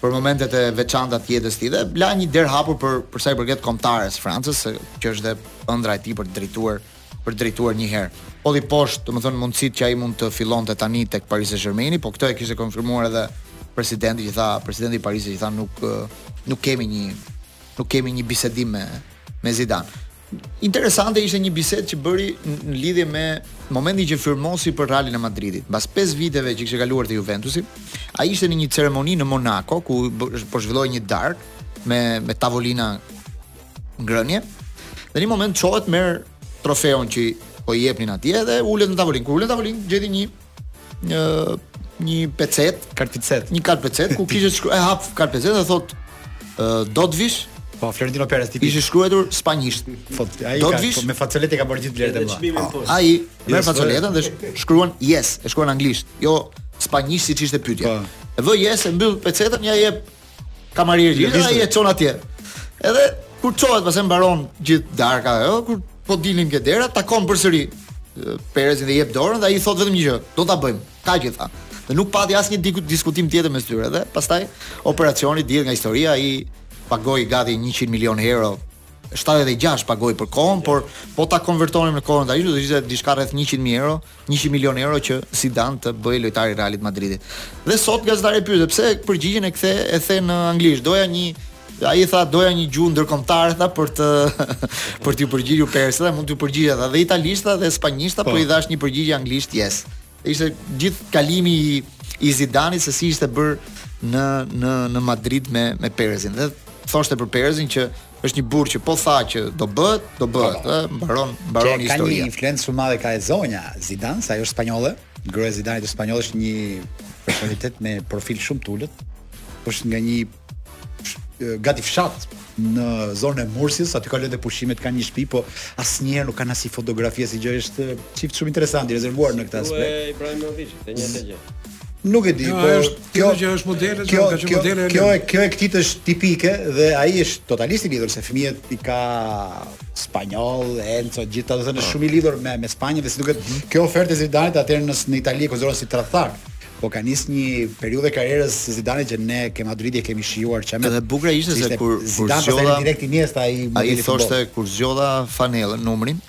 [SPEAKER 1] për momentet e veçanta të jetës së tij dhe la një derë hapur për për sa i përket kombëtares Francës, se që është dhe ëndrra e tij për të drejtuar për të drejtuar një herë. Hodhi poshtë, domethënë mundësitë që ai mund të fillonte tani tek Paris Saint-Germain, po këtë e kishte konfirmuar edhe presidenti që tha, presidenti i Parisit që tha nuk nuk kemi një nuk kemi një bisedim me me Zidane. Interesante ishte një bisedë që bëri në lidhje me momentin që firmosi për Realin e Madridit. Mbas 5 viteve që kishte kaluar te Juventusi, ai ishte në një ceremoni në Monaco ku po zhvillohej një darkë me me tavolina ngrënie. Dhe në një moment çohet merr trofeun që po i jepnin atje dhe ulet në tavolinë. Kur ulet në tavolinë gjeti një një një pecetë,
[SPEAKER 2] kartëpecetë,
[SPEAKER 1] një kartëpecetë ku kishte shkruar e hap kartëpecetën dhe thotë do të vish
[SPEAKER 2] Po Florentino Perez tipi.
[SPEAKER 1] Ishte shkruar spanjisht.
[SPEAKER 2] Po ai ka po, me facoletë ka bërë gjithë blerjet e mëdha.
[SPEAKER 4] Po.
[SPEAKER 1] Ai
[SPEAKER 2] me
[SPEAKER 1] facoletën dhe shkruan yes, e shkruan anglisht. Jo spanjisht siç ishte pyetja.
[SPEAKER 2] Po.
[SPEAKER 1] E vë yes e mbyll pecetën ia jep
[SPEAKER 2] kamarierit,
[SPEAKER 1] ai e çon atje. Edhe kur çohet pastaj mbaron gjithë darka ajo, kur po dilin ke dera, takon përsëri Perezin dhe i jep dorën dhe ai i thotë vetëm një gjë, do ta bëjmë. Kaq i tha. Dhe nuk pati asnjë diskutim tjetër mes tyre dhe pastaj operacioni dihet nga historia i pagoi gati 100 milion euro 76 pagoi për kohën, por po ta konvertonim në kohën tani do të ishte diçka rreth 100 mijë euro, 100 milionë euro që Zidane të bëhej lojtar i Realit Madridit. Dhe sot gazetari e pyet pse përgjigjen e kthe e the në anglisht. Doja një ai tha doja një gjuhë ndërkombëtare tha për të për t'ju përgjigjur Perezit, mund t'i përgjigjesha tha dhe italisht tha dhe spanjisht tha, po, po i dhashë një përgjigje anglisht yes. Ishte gjithë kalimi i i Zidanit se si ishte bërë në në në Madrid me me Perezin. Dhe thoshte për Perezin që Është një burrë që po tha që do bëhet, do bëhet, po, po. ë, mbaron mbaron
[SPEAKER 2] historia. Ka një influencë shumë madhe ka e zonja Zidane, se ajo është spanjolle. Gruaja e Zidanit është spanjolle, është një personalitet me profil shumë të ulët. Është nga një gati fshat në zonën e Mursiës, aty kalojnë dhe pushimet, kanë një shtëpi, po asnjëherë nuk kanë asnjë fotografi asnjë gjë, është çift shumë interesant i rezervuar në këtë aspekt.
[SPEAKER 4] Ibrahimovic, të njëjtën gjë.
[SPEAKER 2] Nuk e di,
[SPEAKER 3] jo,
[SPEAKER 2] po
[SPEAKER 3] është, kjo që është modele,
[SPEAKER 2] kjo,
[SPEAKER 3] kjo,
[SPEAKER 2] kjo,
[SPEAKER 3] modele
[SPEAKER 2] kjo, e, kjo e këtit është tipike dhe ai është totalisht i lidhur se fëmijët i ka spanjollë, Enzo, gjithë ato janë ah. shumë i lidhur me me Spanjën dhe si duket, mhm. kjo ofertë e Zidanit atëherë në, në Itali e konsideronin si tradhtar. Po ka nis një periudhë e karrierës së Zidanit që ne ke Madrid e kemi shijuar shumë.
[SPEAKER 1] Edhe bukur ishte se kur
[SPEAKER 2] Zidane kur
[SPEAKER 1] zgjodha
[SPEAKER 2] direkt i mjesta ai
[SPEAKER 1] ai thoshte kur zgjodha fanellën, numrin,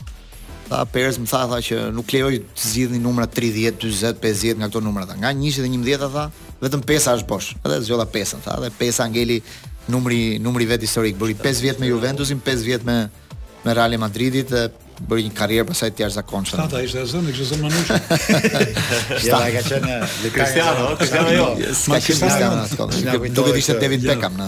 [SPEAKER 1] Tha Perez më tha tha që nuk lejoj të zgjidhni numra 30, 40, 50 nga këto numra tha. Nga 1 në 11 tha, vetëm pesa është bosh. Edhe zgjodha pesën tha dhe pesa ngeli numri numri vet historik. Bëri 5 vjet me Juventusin, 5 vjet me me Real Madridin dhe bëri një karrierë pasaj të jashtëzakonshme.
[SPEAKER 3] Shtata ishte zënë, kishte zënë Manushi.
[SPEAKER 2] Ja, ai ka qenë
[SPEAKER 5] Cristiano, Cristiano jo.
[SPEAKER 1] Ka qenë Cristiano. Nuk ishte David Beckham në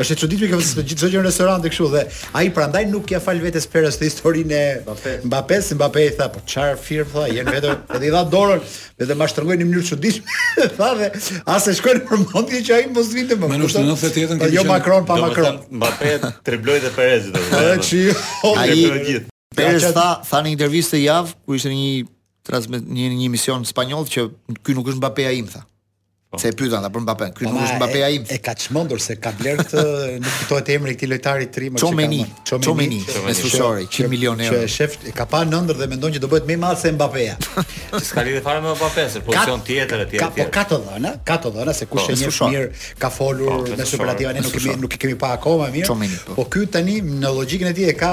[SPEAKER 2] Është e çuditshme kjo se çdo gjë në restorante kështu dhe ai prandaj nuk ia fal vetes Perezi historinë e Mbappé, si Mbappé i tha, po çfarë firm tha, jemi vetëm edhe i dha dorën, edhe ma shtrëngoi në mënyrë të çuditshme. Tha dhe as e shkoi nëpër mendje që ai mos vinte më.
[SPEAKER 3] Nuk është në fletë
[SPEAKER 2] tjetër.
[SPEAKER 3] Po
[SPEAKER 2] jo Macron pa Macron.
[SPEAKER 5] Mbappé tribloi dhe
[SPEAKER 2] Perez do
[SPEAKER 1] të
[SPEAKER 5] thotë. Ai
[SPEAKER 1] Perez tha, tha në intervistë atë javë, kur ishte në një transmet një në emision spanjoll që ky nuk është Mbappe ai im tha. Po. Se e pyetën ata për Mbappe, ky nuk është Mbappe
[SPEAKER 2] ai
[SPEAKER 1] im.
[SPEAKER 2] E ka çmendur se ka bler këtë, nuk kujtohet emri i këtij lojtari të ri emër
[SPEAKER 1] që ka. Çomeni, Çomeni, mesfushori 100 milionë euro.
[SPEAKER 2] Që shef e ka pa në ëndërr dhe mendon që do bëhet më i madh se Mbappe.
[SPEAKER 5] Që s'ka lidhje fare me Mbappe, se pozicion tjetër etj.
[SPEAKER 2] Ka po ka të dhëna, ka të dhëna se kush
[SPEAKER 5] po,
[SPEAKER 2] e njeh mirë, ka folur
[SPEAKER 5] po,
[SPEAKER 2] me superlativa ne nuk kemi nuk kemi pa akoma mirë.
[SPEAKER 1] Po
[SPEAKER 2] ky tani në logjikën e tij e ka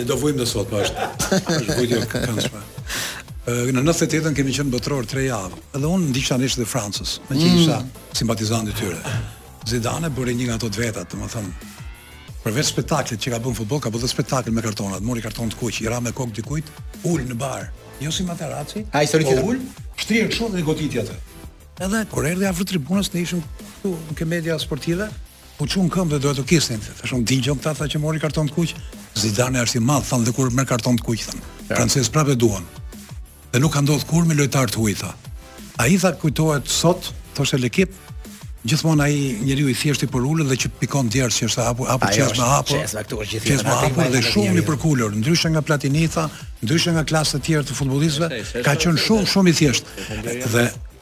[SPEAKER 4] E
[SPEAKER 2] do
[SPEAKER 3] vujmë dhe sot, po është, është vuajtje e këndshme. Në 98-ën kemi qenë në botëror 3 javë, edhe unë ndiqsha ndeshjet e Francës, meqë mm. isha simpatizant i tyre. Zidane bëri një nga ato të vetat, domethënë përveç spektaklit që ka bën në futboll, ka bërë spektakl me kartonat, mori karton të kuq, i ra me kokë dikujt, ul në bar. Jo si Materazzi,
[SPEAKER 2] ai ishte
[SPEAKER 3] po ul, shtrirë kështu dhe goditi atë. Edhe kur erdhi afër tribunës, ne ishim këtu në media sportive, U çu në këmbë dhe duartrokisnin. Tash unë dëgjon këta tha që mori karton të kuq. Zidane është i madh, thonë dhe kur merr karton të kuq thonë. Ja. Francezët prapë e duan. Dhe nuk ka ndodhur kurrë me lojtar të huaj tha. Ai tha kujtohet sot, thoshte L'Équipe, gjithmonë ai njeriu i thjeshtë i përulur dhe që pikon djersë që është hapur apo
[SPEAKER 2] çezmë
[SPEAKER 3] hapur.
[SPEAKER 2] Çezmë këtu gjithë. Çezmë
[SPEAKER 3] hapur dhe shumë i përkulur, ndryshe nga Platini tha, ndryshe nga klasa të tjera të futbollistëve, ka qenë shumë shumë i thjeshtë. Dhe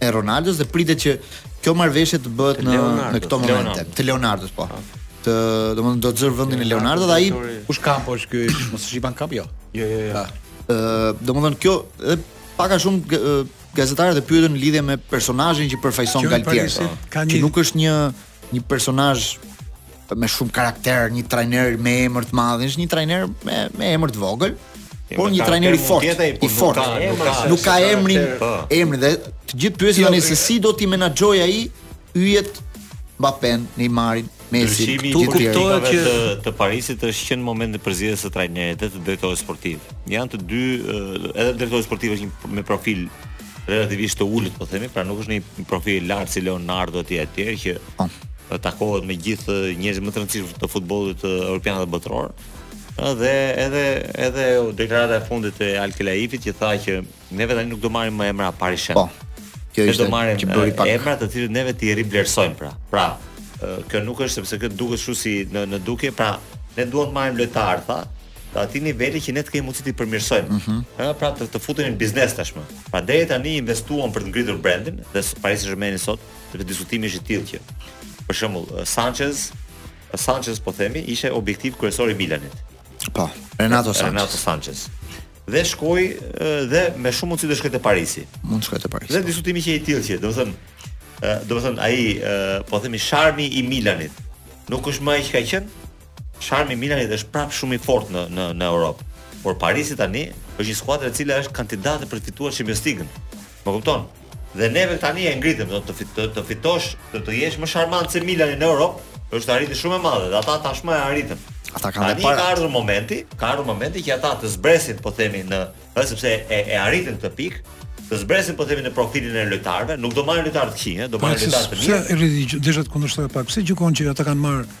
[SPEAKER 2] e
[SPEAKER 1] Ronaldos dhe pritet që kjo marrëveshje të bëhet në në këto momente të Leonardos po. Ah. Të, domethënë do të zërë vendin e Leonardo dhe ai
[SPEAKER 2] Luis Campos ky mos e shiban kap jo.
[SPEAKER 4] Jo jo jo.
[SPEAKER 1] Ë domethënë kjo edhe pak a shumë gazetarët e pyetën në lidhje me personazhin që përfaqëson Galtier. Që nuk është një një personazh me shumë karakter, një trajner me emër të madh, është një trajner me me emër të vogël, por një trajner i fortë, i fortë.
[SPEAKER 5] Nuk ka
[SPEAKER 1] emrin,
[SPEAKER 5] po.
[SPEAKER 1] emrin dhe të gjithë pyesin tani se si do t'i menaxhojë ai yjet Mbappé, Neymarin, Messi. Këtu
[SPEAKER 4] kuptohet që
[SPEAKER 5] të, të Parisit është që në momentin e përzgjedhjes së trajnerit dhe të drejtorit sportiv. Janë të dy edhe drejtori sportiv është një me profil relativisht të ulët, po themi, pra nuk është një profil i lartë si Leonardo etj etj që
[SPEAKER 1] po.
[SPEAKER 5] takohet me gjithë njerëzit më të rëndësishëm të futbollit europian dhe botëror. Dhe edhe edhe deklarata e fundit e Al Khelaifit që tha që ne vetëm nuk do marrim më emra Paris Saint.
[SPEAKER 1] Po. Kjo ishte
[SPEAKER 5] do marrim emra të cilët ne vetë t'i rivlerësojmë pra. Pra, kjo nuk është sepse kjo duket kështu si në në dukje, pra ne duam të marrim lojtarë, tha, Të atij niveli që ne të kemi mundësi të përmirësojmë.
[SPEAKER 1] Mm -hmm.
[SPEAKER 5] Ëh, pra të, të futemi në biznes tashmë. Pra deri tani investuam për të ngritur brandin dhe Paris Saint-Germain sot, sepse diskutimi është i tillë që për shembull Sanchez, Sanchez po themi, ishte objektiv kryesor i Milanit.
[SPEAKER 1] Po, Renato Sanchez.
[SPEAKER 5] Renato Sanchez dhe shkoi dhe me shumë mundësi do shkojë te Parisi.
[SPEAKER 1] Mund të shkojë te Parisi.
[SPEAKER 5] Dhe diskutimi qe i tillë që, domethënë, domethënë ai po themi sharmi i Milanit nuk është më ai që ka qenë, Sharmi i Milanit është prapë shumë i fortë në në në Europë. Por Parisi tani është një skuadër e cila është kandidate për të fituar Champions League-n. Më kupton? Dhe neve tani e ngritëm, do të fit, të, të fitosh, të të jesh më sharmant se Milani në Europë, është arritje shumë e madhe dhe ata tashmë e arritën.
[SPEAKER 1] Ata kanë
[SPEAKER 5] tani ka ardhur momenti, ka ardhur momenti që ata të zbresin, po themi në, edhe sepse e, e arritën këtë pikë, të zbresin po themi në profilin e lojtarëve, nuk do marrin lojtarë të rinj, do marrin lojtarë të mirë.
[SPEAKER 3] Pse e rriti, desha të kundërshtoj pak? Pse gjykon që ata kanë
[SPEAKER 5] marrë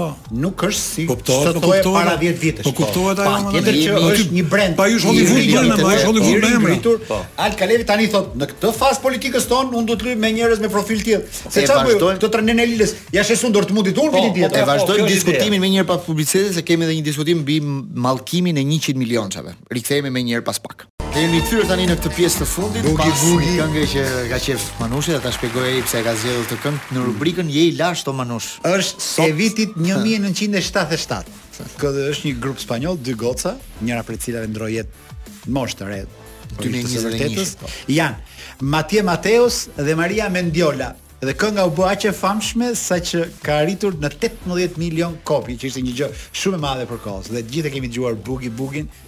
[SPEAKER 5] Po.
[SPEAKER 3] Nuk është
[SPEAKER 2] si
[SPEAKER 3] kuptohet, po kuptohet
[SPEAKER 2] para 10 vjetësh.
[SPEAKER 3] Po kuptohet ajo më tepër
[SPEAKER 2] që është një brand.
[SPEAKER 3] Pa ju Hollywood
[SPEAKER 2] më,
[SPEAKER 3] pa ju Hollywood
[SPEAKER 2] më.
[SPEAKER 5] Po.
[SPEAKER 2] Al Khelaifi tani thotë, në këtë fazë të politikës tonë, unë do të luaj me njerëz me profil tjetër. Po,
[SPEAKER 1] se
[SPEAKER 2] çfarë bëj? Te trajneri i Lilës. Ia shes unë Dortmundit,
[SPEAKER 5] po,
[SPEAKER 2] vitin tjetër.
[SPEAKER 5] Po, e vazhdojmë
[SPEAKER 1] diskutimin menjëherë pas publicitetit se kemi edhe një diskutim mbi mallkimin e 100 milionçave. Rikthehemi menjëherë pas pak. Dhe jemi kthyer tani në këtë pjesë të fundit
[SPEAKER 2] bugi,
[SPEAKER 1] pas
[SPEAKER 2] bugi.
[SPEAKER 1] një këngë që ka qejf Manushi dhe ta shpjegojë ai pse e ka zgjedhur këtë këngë në rubrikën Je i lashtë o Manush.
[SPEAKER 2] Është Sot... e vitit 1977. Ky është një grup spanjoll, dy goca, njëra prej cilave ndërroi jetë në moshë të re.
[SPEAKER 1] 2021. Po.
[SPEAKER 2] Janë Mayte Mateos dhe Maria Mendiola. Dhe kënga u bë aq e famshme saqë ka arritur në 18 milion kopje, që ishte një gjë shumë e madhe për kohën. Dhe gjithë e kemi dëgjuar
[SPEAKER 3] Bugi Bugin,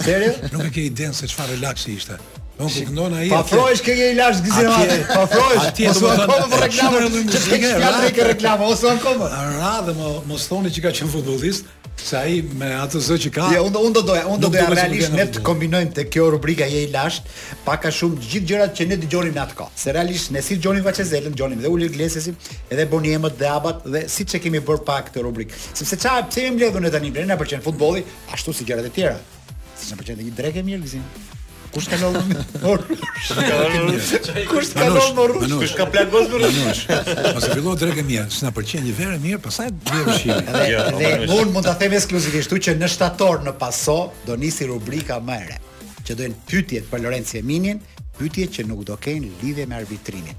[SPEAKER 2] Serio?
[SPEAKER 3] Nuk e ke idenë se çfarë relaksi ishte. Nuk e këndon ai.
[SPEAKER 2] Pa frohesh te Je i lashtë Gëzim
[SPEAKER 3] ore.
[SPEAKER 2] Pa frohesh. Ty
[SPEAKER 3] do
[SPEAKER 2] të thonë për
[SPEAKER 3] reklamën e
[SPEAKER 2] muzikës.
[SPEAKER 3] Ti
[SPEAKER 2] ke
[SPEAKER 3] fjalën
[SPEAKER 2] me reklamën ose akoma.
[SPEAKER 3] Ra dhe më mos thoni që ka qenë futbollist, se ai me atë zë që ka.
[SPEAKER 2] Jo, unë unë do doja, unë do doja realisht ne të kombinojmë te kjo rubrika Je i lashtë, pak a shumë të gjithë gjërat që ne dëgjonim në atë kohë. Se realisht ne siç dëgjonim Vaçe Zelën, dëgjonim dhe Julio Iglesiasin, edhe Boney M-ët dhe ABBA-t dhe siç e kemi bërë pak këtë rubrikë. Sepse ça pse jemi mbledhur ne tani, ne na pëlqen futbolli, Ashtu si gjërat e tjera. Siç na pëlqen një drekë e mirë Gëzim. Kush ka lënë më rrur? Kush ka lënë më rrur? Kush ka plagos më
[SPEAKER 3] rrur? Mos e fillo drekë mirë, siç na pëlqen një verë mirë, pastaj bie ushqimi.
[SPEAKER 2] Dhe jo, unë mund ta them ekskluzivisht që në shtator në Paso do nisi rubrika më e re, që do jenë pyetjet për Lorenc Jeminin, pyetje që nuk do kenë lidhje me arbitrimin.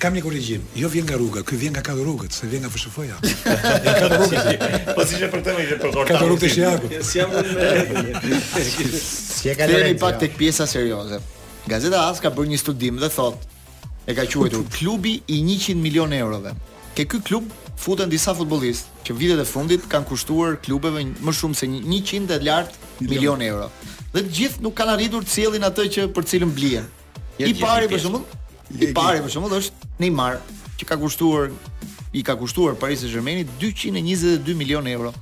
[SPEAKER 3] Kam
[SPEAKER 2] një
[SPEAKER 3] korrigjim. Jo vjen nga rruga, ky vjen nga katër rrugët, se vjen nga FSHF-ja. Katër rrugët.
[SPEAKER 5] Po si je për këtë, je për korrigjim.
[SPEAKER 3] Katër rrugët e Shijakut.
[SPEAKER 4] Si jam unë.
[SPEAKER 2] Si e ka lënë
[SPEAKER 1] pak tek pjesa serioze. Gazeta As ka bërë një studim dhe thotë e ka quajtur klubi i 100 milion eurove. Ke ky klub futen disa futbollistë që vitet e fundit kanë kushtuar klubeve më shumë se 100 e lart milionë euro. Dhe të gjithë nuk kanë arritur të sjellin atë që për të cilën blihen. I pari për shembull, i pari për shembull është Neymar, që ka kushtuar i ka kushtuar Paris Saint-Germain 222 milionë euro.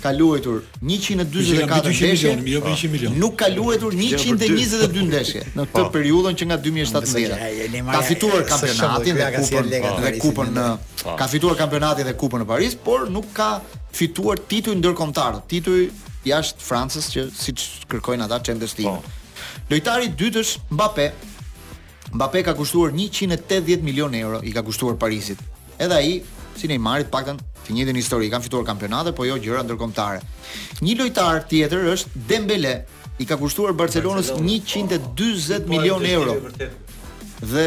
[SPEAKER 1] Ka luajtur 144 ndeshje,
[SPEAKER 3] jo 200 milionë.
[SPEAKER 1] Nuk ka luajtur 122 ndeshje në këtë po. periudhën që nga 2017. Ka fituar kampionatin dhe kupën dhe kupën në po. ka fituar kampionatin dhe kupën në Paris, por nuk ka fituar tituj ndërkombëtar, tituj jashtë Francës që siç kërkojnë ata Champions League. Po. Lojtari i dytë është Mbappe. Mbappe ka kushtuar 180 milionë euro, i ka kushtuar Parisit. Edhe ai, si Neymar, të paktën të njëjtën histori, kanë fituar kampionate, po jo gjëra ndërkombëtare. Një lojtar tjetër është Dembele, i ka kushtuar Barcelonës 140 milionë euro. Dhe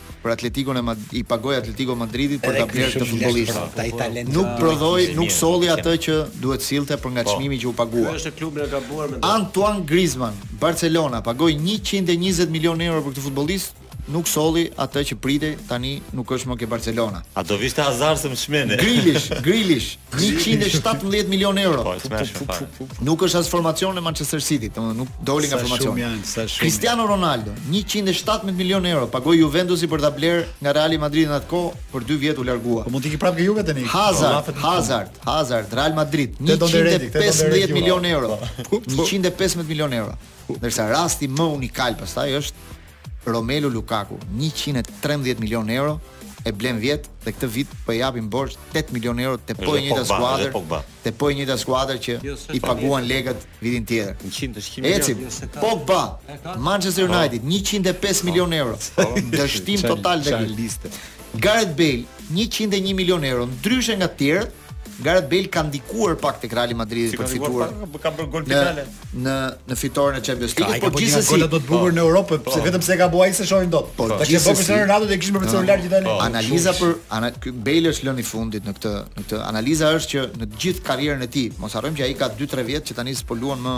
[SPEAKER 1] për Atletikon e Madridit, i pagoi Atletico Madridit për ta blerë këtë futbollist. Nuk prodhoi, nuk solli atë që duhet të sillte për nga po. çmimi që u pagua.
[SPEAKER 4] Ky është klubi i gabuar më.
[SPEAKER 1] Antoine Griezmann, Barcelona pagoi 120 milionë euro për këtë futbollist, nuk solli atë që pritej, tani nuk është më ke Barcelona.
[SPEAKER 5] A do vijë te Hazard se më çmende?
[SPEAKER 1] Grealish, Grealish, 100 e shtatëmbëdhjetë milion euro.
[SPEAKER 5] Po, e tmerrshme fare.
[SPEAKER 1] Nuk është as formacion e Manchester City, domethënë nuk doli nga
[SPEAKER 2] Sa shumë formacioni. janë, sa shumë.
[SPEAKER 1] Cristiano Ronaldo, 117 milionë euro pagoi Juventusi për ta blerë nga Reali Madrid në atë kohë, për 2 vjet u largua.
[SPEAKER 2] Po mund të iki prapë ke Juve tani.
[SPEAKER 1] Po, Hazard,
[SPEAKER 2] lafet-
[SPEAKER 1] Hazard, Hazard, Real Madrid,
[SPEAKER 2] Te do ndërreti, te do ndërreti
[SPEAKER 1] 115
[SPEAKER 2] Juve.
[SPEAKER 1] milionë euro. Po, po. 115 milionë euro. Ndërsa rasti më unikal pastaj është Romelu Lukaku, njëqind e trembëdhjetë milionë euro e blen vjet dhe këtë vit po i japin borxh tetë milionë euro te po e njëjta skuadër, te po e njëjta skuadër që
[SPEAKER 4] jo,
[SPEAKER 1] i paguan lekët vitin tjetër.
[SPEAKER 5] 100 është 100
[SPEAKER 1] Ecim,
[SPEAKER 4] jo,
[SPEAKER 1] Pogba, Manchester po. United 105 po. milionë euro. Dështim total te listë. Gareth Bale, njëqind e një milionë euro, ndryshe nga të tjerët, Gareth Bale ka ndikuar pak tek Real Madridi
[SPEAKER 5] si
[SPEAKER 1] për fituar.
[SPEAKER 5] Ka bërë gol finale
[SPEAKER 1] në në fitoren e Champions League,
[SPEAKER 2] po gjithsesi golat do të bukur po. në Europë, po. sepse vetëm se ka bëu ai se shohin dot.
[SPEAKER 1] Po gjithsesi
[SPEAKER 2] po kishte Ronaldo dhe kishte me Cristiano gjithë tani.
[SPEAKER 1] Analiza për ana, Bale është lënë i fundit në këtë në këtë analiza është që në të gjithë karrierën e tij, mos harrojmë që ai ka 2-3 vjet që tani s'po luan më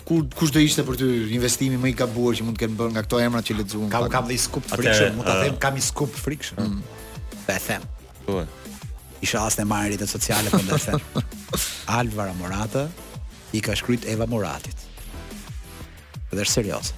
[SPEAKER 1] Ku kush do ishte për ty investimi më i gabuar që mund të kenë bërë nga këto emrat që lexuam?
[SPEAKER 2] Kam kam dhe një skup frikshëm, mund ta them kam një skup frikshëm. Mm. Ta them.
[SPEAKER 5] Po.
[SPEAKER 2] Isha duke marrë rrjetet sociale për po ndërsa. Alvaro Morata i ka shkrujt Eva Muratit. Dhe është serioze.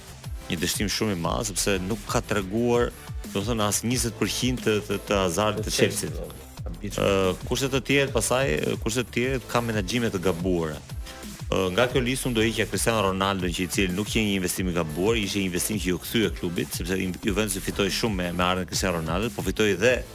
[SPEAKER 5] një dështim shumë i madh sepse nuk ka treguar, do të thënë as 20% të të, të Hazardit të Chelsea-t. Uh, kurse të tjerët pasaj, kurse të tjerët ka menaxhime të gabuara. Uh, nga kjo listë unë do hiqja Cristiano Ronaldo që i cili nuk ka qenë një investim i gabuar, ishte një investim që iu kthye klubit, sepse Juventus fitoi shumë me me ardhjen e Cristiano Ronaldo, po fitoi dhe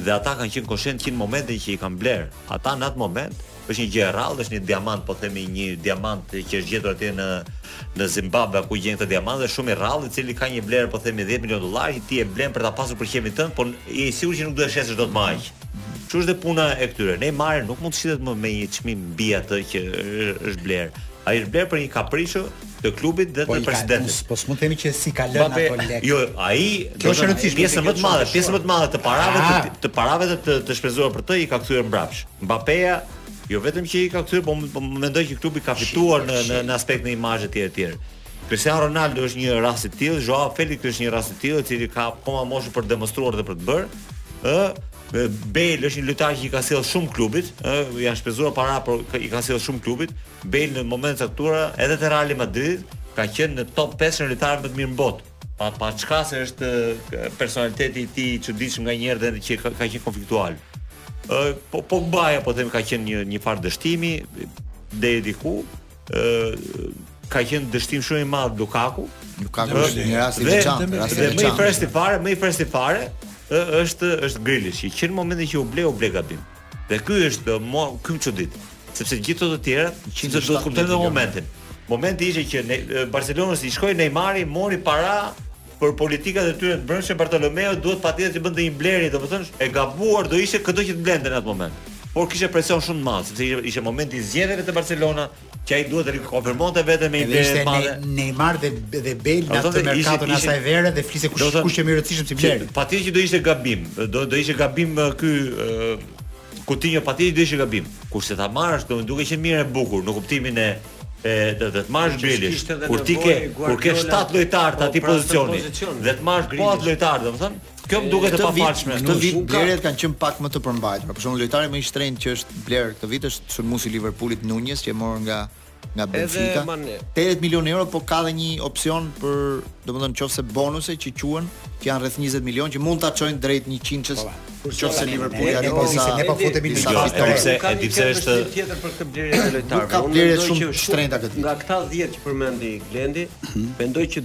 [SPEAKER 5] Dhe ata kanë qenë koshent që në momentin që i kanë blerë ata në atë moment, është një gjë e rrallë, është një diamant, po themi një diamant që është gjetur atje në në Zimbabwe ku gjen këtë diamant dhe është shumë i rrallë, i cili ka një vlerë po themi 10 milionë dollarë, ti e blen për ta pasur për qejfin tënd, por je i sigurt që nuk do ta shesësh dot më aq. Kështu është dhe puna e këtyre. Neymari nuk mund të shitet më me një çmim mbi atë që është blerë. Ai është blerë për një kapriço të klubit dhe
[SPEAKER 2] po
[SPEAKER 5] të presidentit.
[SPEAKER 2] Po s'mund të themi që s'i ka lënë ato lekë.
[SPEAKER 5] Jo, ai
[SPEAKER 2] kjo është rëndësishme.
[SPEAKER 5] Pjesën më të madhe, pjesën më të madhe të parave të,
[SPEAKER 2] ah.
[SPEAKER 5] të parave të, të, të shpenzuar për të i ka kthyer mbrapsht. Mbappéja jo vetëm që i ka kthyer, po, po mendoj që klubi ka fituar në në, në aspektin e imazhit etj etj. Cristiano Ronaldo është një rast i tillë, Joao Felix është një rast i tillë, i cili ka akoma moshë për të demonstruar dhe për të bërë. Ë, Bale është një lojtar që i ka sjell shumë klubit, ë, janë shpenzuar para, por i ka sjell shumë klubit. Bale në momentet e caktuara edhe te Real Madrid ka qenë në top 5 në lojtarët më të mirë në botë. Pa pa çka se është personaliteti i tij i çuditshëm nganjëherë dhe që ka, ka qenë konfliktual. Ë po Pogbaja po them ka qenë një një farë dështimi deri diku. Ë ka qenë dështim shumë i madh Lukaku.
[SPEAKER 1] Lukaku është një rast i veçantë, një rast i
[SPEAKER 5] veçantë. Më i freskëti fare, më i freskëti fare është është Grealish, që në momentin që u ble, u ble gabim. Dhe ky është mua ky më çudit, sepse të gjithë të tjerat duhet kuptuar momentin. Momenti ishte që ne, Barcelonës i shkoi Neymari, mori para për politikat e tyre të brendshme Bartomeu duhet patjetër të bënte një blerje, domethënë e gabuar do ishte këdo që të blente në atë moment. Por kishte presion shumë të madh, sepse ishte, ishte momenti i zgjedhjeve te Barcelona, që ai duhet të rikonfirmonte veten me blerje të madhe.
[SPEAKER 2] Neymar dhe dhe Bale në atë merkaton
[SPEAKER 5] e
[SPEAKER 2] asaj vere dhe flitet kush
[SPEAKER 5] do,
[SPEAKER 2] kush është më i rëndësishëm si vlerë.
[SPEAKER 5] Patjetër që do ishte gabim, do do ishte gabim ky Kutinjo patjetër do ishte gabim. Kurse ta marrësh duke qenë mirë e bukur në kuptimin e e të të marrësh Grealish kur ti ke kur ke 7 lojtarë të atij pozicioni dhe të marrësh po atë lojtar, domethënë Kjo më duket e pafalshme.
[SPEAKER 1] Këtë vit blerjet kanë qenë pak më të përmbajtura. Për shembull, lojtari më i shtrenjtë që është bler këtë vit është sulmuesi i Liverpoolit Nunez që e mori nga nga Benfica. 80 milionë euro, po ka dhe një opsion për, domethënë, në qoftë se bonuse që quhen, që janë rreth 20 milionë që mund ta çojnë drejt 100-shes. Nëse Liverpooli
[SPEAKER 2] ja po
[SPEAKER 1] sa
[SPEAKER 2] ne po futemi në
[SPEAKER 5] çfarë
[SPEAKER 1] është
[SPEAKER 5] ai.
[SPEAKER 4] Ka një
[SPEAKER 5] pse është
[SPEAKER 4] tjetër për këtë blerje të lojtarëve.
[SPEAKER 1] Ka blerje shumë
[SPEAKER 4] të
[SPEAKER 1] shtrenjta këtë vit.
[SPEAKER 4] Nga këta 10 që përmendi Glendi, mhm. mendoj që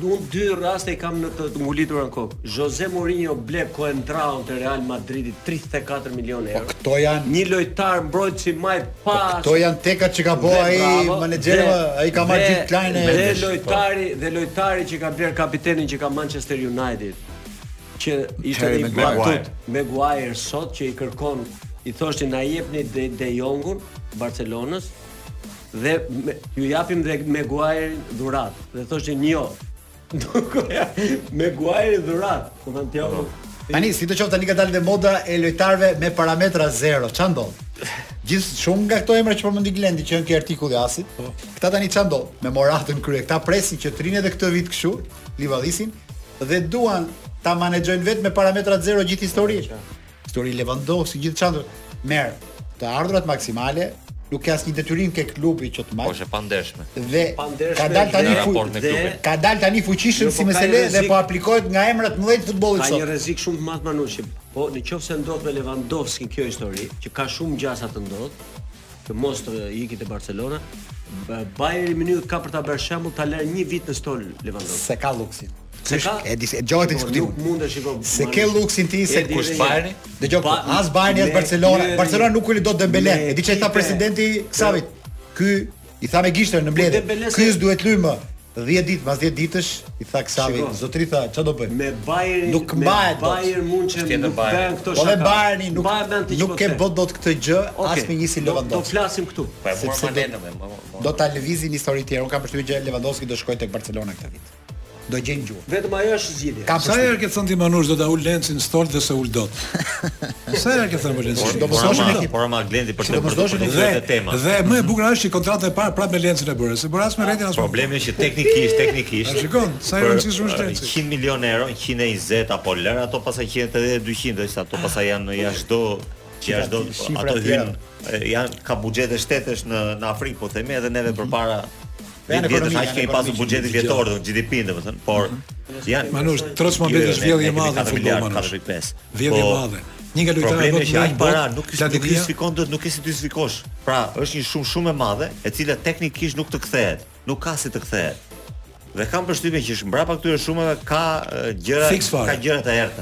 [SPEAKER 4] Unë dy raste i kam në të ngulitura në kokë. Jose Mourinho ble Coentrao te Real Madridi 34 milionë po euro.
[SPEAKER 2] Po këto janë
[SPEAKER 4] një lojtar mbrojtës i majt po pa.
[SPEAKER 2] Po këto janë tekat që ka bë ai menaxheri, ai ka marrë gjithë klanin e
[SPEAKER 4] dhe lojtari po. dhe lojtari që ka bler kapitenin që ka Manchester United që ishte
[SPEAKER 1] Harry
[SPEAKER 4] i
[SPEAKER 1] Maguire.
[SPEAKER 4] Maguire sot që i kërkon i thoshte na jepni De, De Jongun Barcelonës Dhe me, ju japim dhe Maguire dhurat dhe thoshte një jo. Maguire dhurat, po tani ti, apo?
[SPEAKER 2] Tani si të qoftë tani ka dalë dhe moda e lojtarëve me parametra zero, ça ndodh. Gjithë shumë nga këto emra që përmendi Glendi që janë te artikulli i AS-it. Po. Këta tani ça ndodh me Moratën në krye. Këta presin që të rrinë edhe këtë vit kështu, livadhisin dhe duan ta menaxhojnë vetë me parametra zero gjithë historinë. Histori Lewandowski gjithçka merr të ardhurat maksimale, nuk ka asnjë detyrim ke klubi që të marrë.
[SPEAKER 5] Po është e pandershme.
[SPEAKER 2] Dhe ka dalë tani
[SPEAKER 5] raport me klubin.
[SPEAKER 2] Ka dalë tani fuqishëm
[SPEAKER 4] jo, po si
[SPEAKER 2] mesele dhe po aplikohet nga emra të mëdhenj të futbollit sot.
[SPEAKER 4] Ka një rrezik shumë të madh Manushi. Po në qoftë se ndodh me Lewandowski kjo histori, që ka shumë gjasa të ndodh, të mos të iki te Barcelona. Bayern Munich ka për ta bërë shembull ta lërë një vit në stol Lewandowski.
[SPEAKER 2] S'e ka luksin.
[SPEAKER 4] Se ka
[SPEAKER 2] e di se
[SPEAKER 4] gjatë
[SPEAKER 2] diskutim.
[SPEAKER 4] Nuk mund të shiko.
[SPEAKER 2] S'e ke luksin ti se kush Bayern? Dëgjoj,
[SPEAKER 4] po,
[SPEAKER 2] as Bayern as Barcelona. Barcelona nuk uli dot Dembele. E di çfarë tha presidenti Xavit. Ky i tha me gishtin në mbledhje. Ky s'do të luajë më. Dhjetë ditë, pas dhjetë ditësh, i tha Xavi,
[SPEAKER 4] Shiko,
[SPEAKER 2] zotri tha, çfarë do bëjmë?
[SPEAKER 4] Me Bayern
[SPEAKER 2] nuk mbahet dot.
[SPEAKER 4] Bayern Munchen nuk bën këto shaka.
[SPEAKER 2] Po Bayerni nuk nuk, nuk
[SPEAKER 4] e
[SPEAKER 2] bo dot këtë gjë, okay.
[SPEAKER 4] as
[SPEAKER 2] me një si
[SPEAKER 4] Lewandowski. Do flasim këtu.
[SPEAKER 5] Po e
[SPEAKER 2] morëm
[SPEAKER 5] Manenë me.
[SPEAKER 2] Do ta lëvizin histori të tjera. Unë kam përshtypjen që Lewandowski do shkojë tek Barcelona këtë vit. Do gjejnë gjuhë.
[SPEAKER 4] Vetëm ajo është zgjidhja.
[SPEAKER 2] Ka
[SPEAKER 3] sa herë ke thënë ti Manush do ta ul Lencin në stol dhe s'e ul dot. Sa herë ke thënë për Lencin?
[SPEAKER 2] Do mos
[SPEAKER 5] doshin
[SPEAKER 2] ti.
[SPEAKER 5] Por ama Glendi për të për të
[SPEAKER 3] diskutuar
[SPEAKER 5] këtë temë.
[SPEAKER 3] Dhe më e bukura është që kontratën e parë prapë me Lencin e bëre. S'e bëre as me Redin as.
[SPEAKER 5] Problemi është që teknikisht, teknikisht.
[SPEAKER 3] Shikon, sa
[SPEAKER 5] i
[SPEAKER 3] rëndësishëm është Lenci.
[SPEAKER 5] 100 milionë euro, 120 apo lër ato pastaj 180 200 është ato pastaj janë jashtë do
[SPEAKER 2] që
[SPEAKER 5] është
[SPEAKER 2] do
[SPEAKER 5] ato hyn janë ka buxhete shtetesh në në Afrikë po themi edhe neve përpara
[SPEAKER 2] Dhjetë
[SPEAKER 5] vjet
[SPEAKER 2] është
[SPEAKER 5] aq që e
[SPEAKER 2] ka pasur
[SPEAKER 5] buxhetin vjetor të GDP domethënë, por mhm. janë
[SPEAKER 3] Manush, troç
[SPEAKER 5] më
[SPEAKER 3] bëhet vjedhje e madhe në futboll Manush. Vjedhje e
[SPEAKER 5] po,
[SPEAKER 3] madhe. Një nga lojtarët më të mirë
[SPEAKER 5] para nuk
[SPEAKER 3] i
[SPEAKER 5] justifikon dot, nuk e si i justifikon. Pra, është një shumë shumë e madhe, e cila teknikisht nuk të kthehet, nuk ka si të kthehet. Dhe kam përshtypjen që mbrapa këtyre shumave ka gjëra, ka gjëra të
[SPEAKER 2] errëta.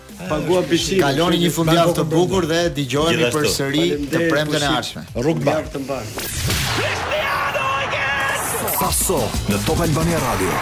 [SPEAKER 2] Pagua pishin.
[SPEAKER 1] Kaloni një fundjavë të bukur dhe dëgjohemi përsëri të premten e ardhshme.
[SPEAKER 2] Rrugë
[SPEAKER 4] të mbarë, të mbarë.
[SPEAKER 6] Cristiano Ronaldo! Sasso në Top Albania Radio.